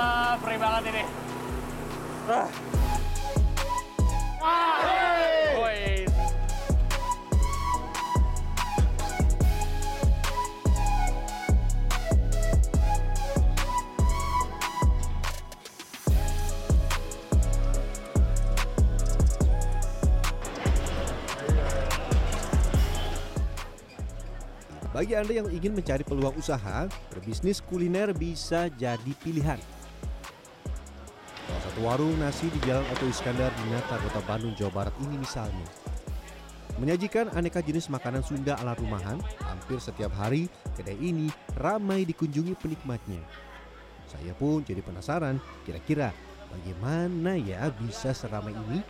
Allah, perih banget ini. Ah. Ah, Woi. Bagi Anda yang ingin mencari peluang usaha, berbisnis kuliner bisa jadi pilihan. Warung nasi di Jalan Oto Iskandar di Nata, Kota Bandung, Jawa Barat ini misalnya. Menyajikan aneka jenis makanan Sunda ala rumahan, hampir setiap hari kedai ini ramai dikunjungi penikmatnya. Saya pun jadi penasaran, kira-kira bagaimana ya bisa seramai ini?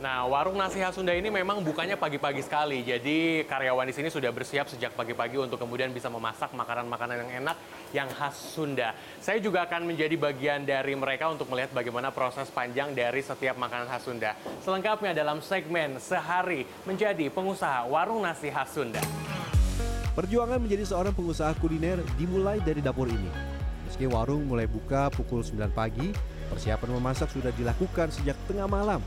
Nah, warung nasi khas Sunda ini memang bukanya pagi-pagi sekali. Jadi karyawan di sini sudah bersiap sejak pagi-pagi untuk kemudian bisa memasak makanan-makanan yang enak yang khas Sunda. Saya juga akan menjadi bagian dari mereka untuk melihat bagaimana proses panjang dari setiap makanan khas Sunda. Selengkapnya dalam segmen Sehari Menjadi Pengusaha Warung Nasi Khas Sunda. Perjuangan menjadi seorang pengusaha kuliner dimulai dari dapur ini. Meski warung mulai buka pukul 9 pagi, persiapan memasak sudah dilakukan sejak tengah malam.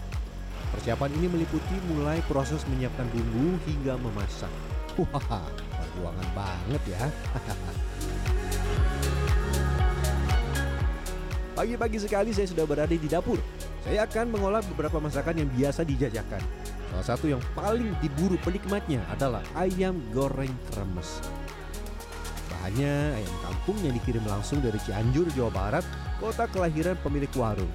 Persiapan ini meliputi mulai proses menyiapkan bumbu hingga memasak. Wah, perjuangan banget ya. Pagi-pagi sekali saya sudah berada di dapur. Saya akan mengolah beberapa masakan yang biasa dijajakan. Salah satu yang paling diburu penikmatnya adalah ayam goreng kremes. Bahannya ayam kampung yang dikirim langsung dari Cianjur, Jawa Barat, kota kelahiran pemilik warung.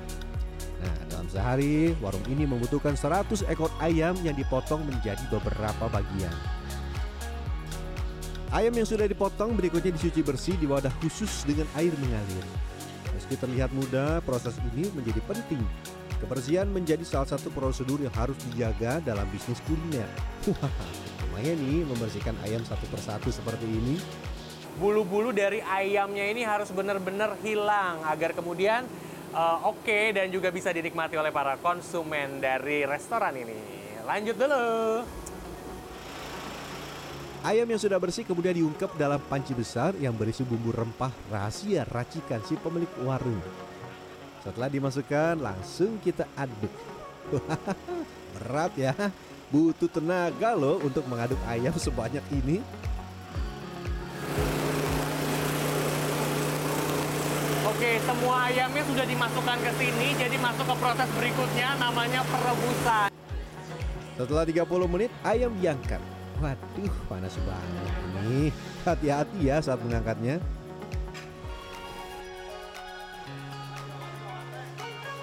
Nah, dalam sehari, warung ini membutuhkan 100 ekor ayam yang dipotong menjadi beberapa bagian. Ayam yang sudah dipotong berikutnya dicuci bersih di wadah khusus dengan air mengalir. Meski terlihat mudah, proses ini menjadi penting. Kebersihan menjadi salah satu prosedur yang harus dijaga dalam bisnis kuliner. Lumayan nih membersihkan ayam satu persatu seperti ini. Bulu-bulu dari ayamnya ini harus benar-benar hilang agar kemudian uh, oke okay dan juga bisa dinikmati oleh para konsumen dari restoran ini. Lanjut dulu. Ayam yang sudah bersih kemudian diungkep dalam panci besar yang berisi bumbu rempah rahasia racikan si pemilik warung. Setelah dimasukkan, langsung kita aduk. Berat ya, butuh tenaga loh untuk mengaduk ayam sebanyak ini. Oke, semua ayamnya sudah dimasukkan ke sini, jadi masuk ke proses berikutnya namanya perebusan. Setelah 30 menit, ayam diangkat. Waduh, panas banget ini. Hati-hati ya saat mengangkatnya.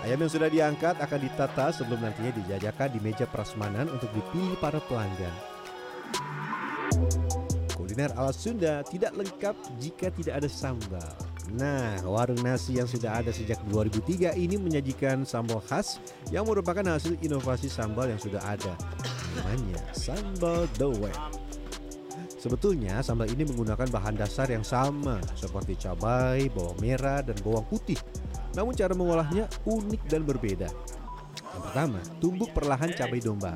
Ayam yang sudah diangkat akan ditata sebelum nantinya dijajakan di meja prasmanan untuk dipilih para pelanggan. Kuliner ala Sunda tidak lengkap jika tidak ada sambal. Nah, warung nasi yang sudah ada sejak 2003 ini menyajikan sambal khas yang merupakan hasil inovasi sambal yang sudah ada. Namanya sambal dower. Sebetulnya sambal ini menggunakan bahan dasar yang sama seperti cabai, bawang merah, dan bawang putih. Namun cara mengolahnya unik dan berbeda. Yang pertama, tumbuk perlahan cabai domba.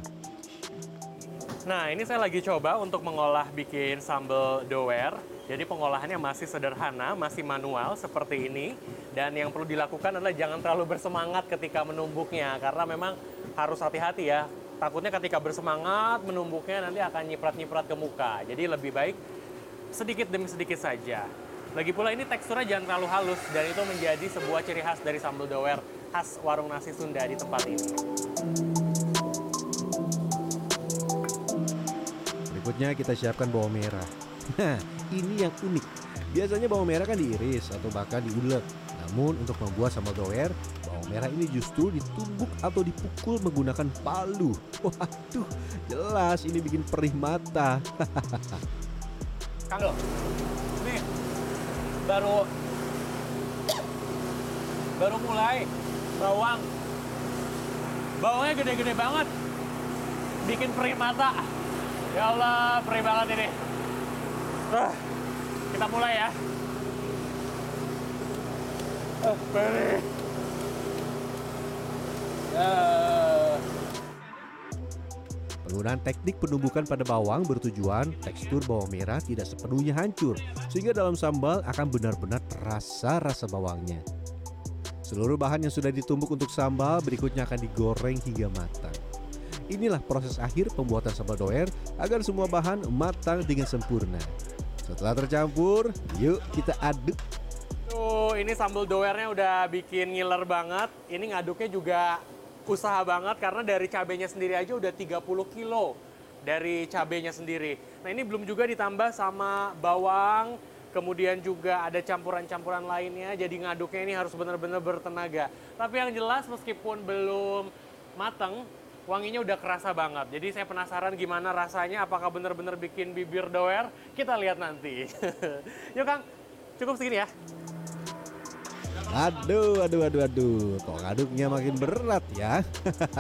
Nah, ini saya lagi coba untuk mengolah bikin sambal dower. Jadi pengolahannya masih sederhana, masih manual seperti ini. Dan yang perlu dilakukan adalah jangan terlalu bersemangat ketika menumbuknya. Karena memang harus hati-hati ya. Takutnya ketika bersemangat menumbuknya nanti akan nyiprat-nyiprat ke muka. Jadi lebih baik sedikit demi sedikit saja. Lagi pula ini teksturnya jangan terlalu halus. Dan itu menjadi sebuah ciri khas dari sambal dower khas warung nasi Sunda di tempat ini. Berikutnya kita siapkan bawang merah. Nah, ini yang unik. Biasanya bawang merah kan diiris atau bahkan diulek. Namun untuk membuat sambal doer, bawang merah ini justru ditumbuk atau dipukul menggunakan palu. Waduh, jelas ini bikin perih mata. Kang lo, ini baru baru mulai bawang. Bawangnya gede-gede banget, bikin perih mata. Ya Allah, perih banget ini. Ah, kita mulai ya. Perih. Ya. Penggunaan teknik penumbukan pada bawang bertujuan tekstur bawang merah tidak sepenuhnya hancur, sehingga dalam sambal akan benar-benar terasa rasa bawangnya. Seluruh bahan yang sudah ditumbuk untuk sambal berikutnya akan digoreng hingga matang. Inilah proses akhir pembuatan sambal doer agar semua bahan matang dengan sempurna. Setelah tercampur, yuk kita aduk. Tuh, ini sambal doernya udah bikin ngiler banget. Ini ngaduknya juga usaha banget karena dari cabenya sendiri aja udah 30 kilo dari cabenya sendiri. Nah ini belum juga ditambah sama bawang, kemudian juga ada campuran-campuran lainnya. Jadi ngaduknya ini harus benar-benar bertenaga. Tapi yang jelas meskipun belum mateng, wanginya udah kerasa banget. Jadi saya penasaran gimana rasanya, apakah benar-benar bikin bibir doer? Kita lihat nanti. Yuk Kang, cukup segini ya. Aduh, aduh, aduh, aduh. Kok ngaduknya makin berat ya?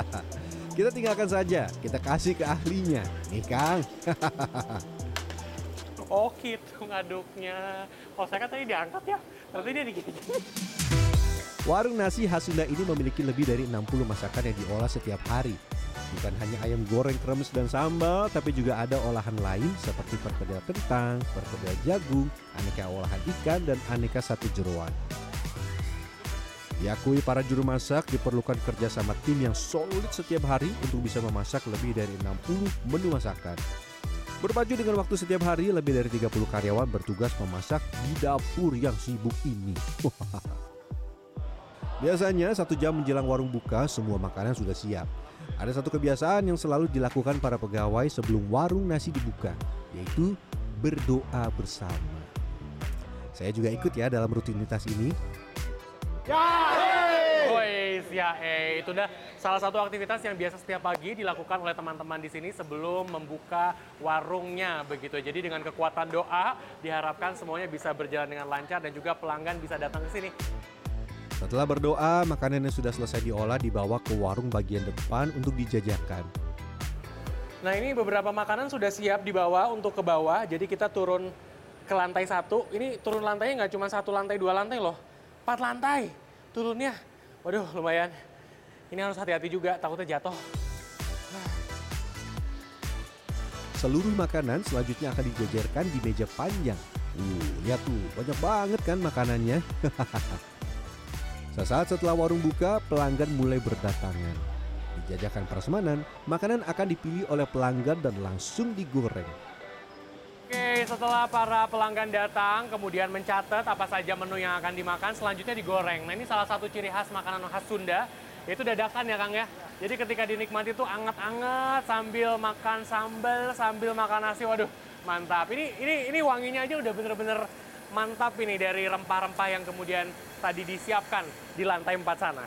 kita tinggalkan saja. Kita kasih ke ahlinya. Nih Kang. oh gitu ngaduknya. Oh saya kan tadi diangkat ya. Berarti dia digigit. Warung nasi khas Sunda ini memiliki lebih dari 60 masakan yang diolah setiap hari. Bukan hanya ayam goreng kremes dan sambal, tapi juga ada olahan lain seperti perkedel kentang, perkedel jagung, aneka olahan ikan, dan aneka sate jeruan. Diakui para juru masak diperlukan kerja sama tim yang solid setiap hari untuk bisa memasak lebih dari 60 menu masakan. Berpacu dengan waktu setiap hari, lebih dari 30 karyawan bertugas memasak di dapur yang sibuk ini. Biasanya satu jam menjelang warung buka, semua makanan sudah siap. Ada satu kebiasaan yang selalu dilakukan para pegawai sebelum warung nasi dibuka, yaitu berdoa bersama. Saya juga ikut ya dalam rutinitas ini. Ya, Woi, ya, eh. itu udah salah satu aktivitas yang biasa setiap pagi dilakukan oleh teman-teman di sini sebelum membuka warungnya begitu. Jadi dengan kekuatan doa diharapkan semuanya bisa berjalan dengan lancar dan juga pelanggan bisa datang ke sini. Setelah berdoa, makanan yang sudah selesai diolah dibawa ke warung bagian depan untuk dijajakan. Nah ini beberapa makanan sudah siap dibawa untuk ke bawah, jadi kita turun ke lantai satu. Ini turun lantainya nggak cuma satu lantai, dua lantai loh. Empat lantai turunnya. Waduh lumayan. Ini harus hati-hati juga, takutnya jatuh. Seluruh makanan selanjutnya akan dijajarkan di meja panjang. Uh, lihat tuh, banyak banget kan makanannya. Sesaat setelah warung buka, pelanggan mulai berdatangan. Dijajakan prasmanan, makanan akan dipilih oleh pelanggan dan langsung digoreng. Oke, setelah para pelanggan datang, kemudian mencatat apa saja menu yang akan dimakan, selanjutnya digoreng. Nah ini salah satu ciri khas makanan khas Sunda, yaitu dadakan ya Kang ya. Jadi ketika dinikmati itu anget-anget sambil makan sambal, sambil makan nasi, waduh mantap. Ini ini ini wanginya aja udah bener-bener mantap ini dari rempah-rempah yang kemudian tadi disiapkan di lantai 4 sana.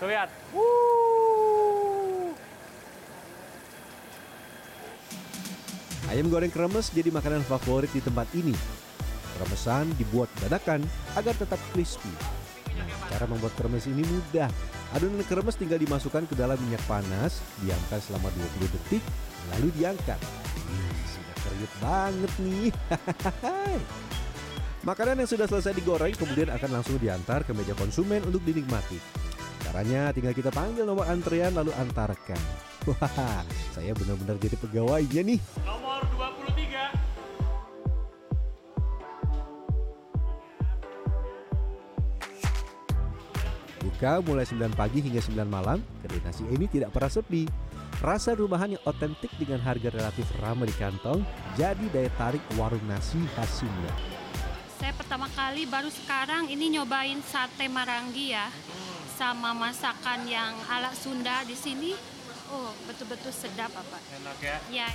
Tuh lihat. Wuh. Ayam goreng kremes jadi makanan favorit di tempat ini. Kremesan dibuat dadakan agar tetap crispy. Cara membuat kremes ini mudah. Adonan kremes tinggal dimasukkan ke dalam minyak panas, diamkan selama 20 detik, lalu diangkat. Hmm, sudah kriuk banget nih. Makanan yang sudah selesai digoreng kemudian akan langsung diantar ke meja konsumen untuk dinikmati. Caranya tinggal kita panggil nomor antrian lalu antarkan. Wah, saya benar-benar jadi pegawainya nih. Nomor 23. Buka mulai 9 pagi hingga 9 malam, kedai nasi ini tidak pernah sepi. Rasa rumahan yang otentik dengan harga relatif ramah di kantong jadi daya tarik warung nasi khas Sunda. Saya pertama kali baru sekarang ini nyobain sate maranggi ya. Sama masakan yang ala Sunda di sini. Oh, betul-betul sedap apa. Enak ya. Ya,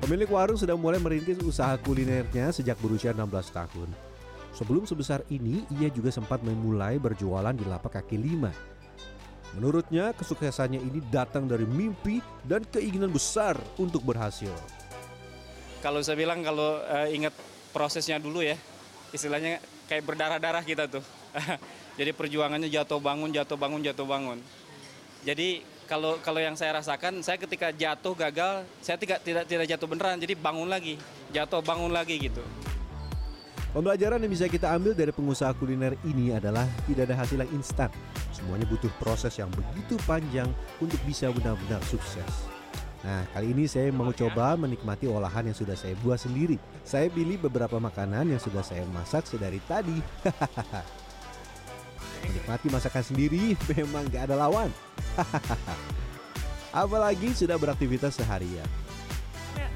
Pemilik warung sudah mulai merintis usaha kulinernya sejak berusia 16 tahun. Sebelum sebesar ini, ia juga sempat memulai berjualan di lapak kaki lima. Menurutnya, kesuksesannya ini datang dari mimpi dan keinginan besar untuk berhasil. Kalau saya bilang kalau eh, ingat prosesnya dulu ya, istilahnya kayak berdarah-darah kita tuh. Jadi perjuangannya jatuh bangun, jatuh bangun, jatuh bangun. Jadi kalau kalau yang saya rasakan, saya ketika jatuh gagal, saya tidak tidak tidak jatuh beneran, jadi bangun lagi, jatuh bangun lagi gitu. Pembelajaran yang bisa kita ambil dari pengusaha kuliner ini adalah tidak ada hasil yang instan. Semuanya butuh proses yang begitu panjang untuk bisa benar-benar sukses. Nah, kali ini saya mau coba menikmati olahan yang sudah saya buat sendiri. Saya pilih beberapa makanan yang sudah saya masak sedari tadi. Menikmati masakan sendiri memang gak ada lawan. Apalagi sudah beraktivitas seharian.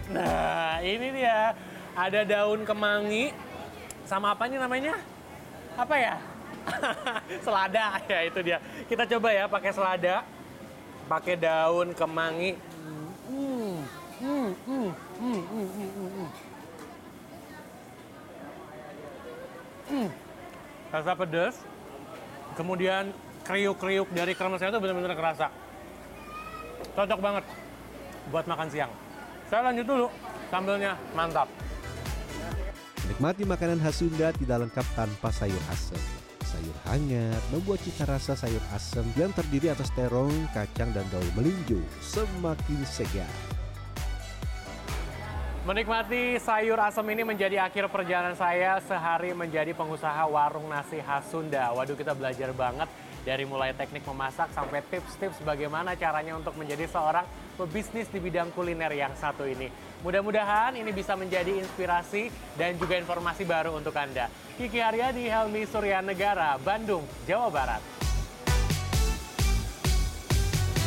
Nah, ini dia. Ada daun kemangi sama apa nih namanya? Apa ya? selada ya itu dia. Kita coba ya pakai selada. Pakai daun kemangi. Hmm, rasa pedas. Kemudian kriuk-kriuk dari kremesnya itu benar-benar kerasa. Cocok banget buat makan siang. Saya lanjut dulu, sambelnya mantap. Menikmati makanan khas Sunda tidak lengkap tanpa sayur asem. Sayur hangat membuat cita rasa sayur asem yang terdiri atas terong, kacang, dan daun melinjo semakin segar. Menikmati sayur asem ini menjadi akhir perjalanan saya sehari menjadi pengusaha warung nasi khas Sunda. Waduh kita belajar banget dari mulai teknik memasak sampai tips-tips bagaimana caranya untuk menjadi seorang pebisnis di bidang kuliner yang satu ini. Mudah-mudahan ini bisa menjadi inspirasi dan juga informasi baru untuk Anda. Kiki Haryadi, Helmi Surya Negara, Bandung, Jawa Barat.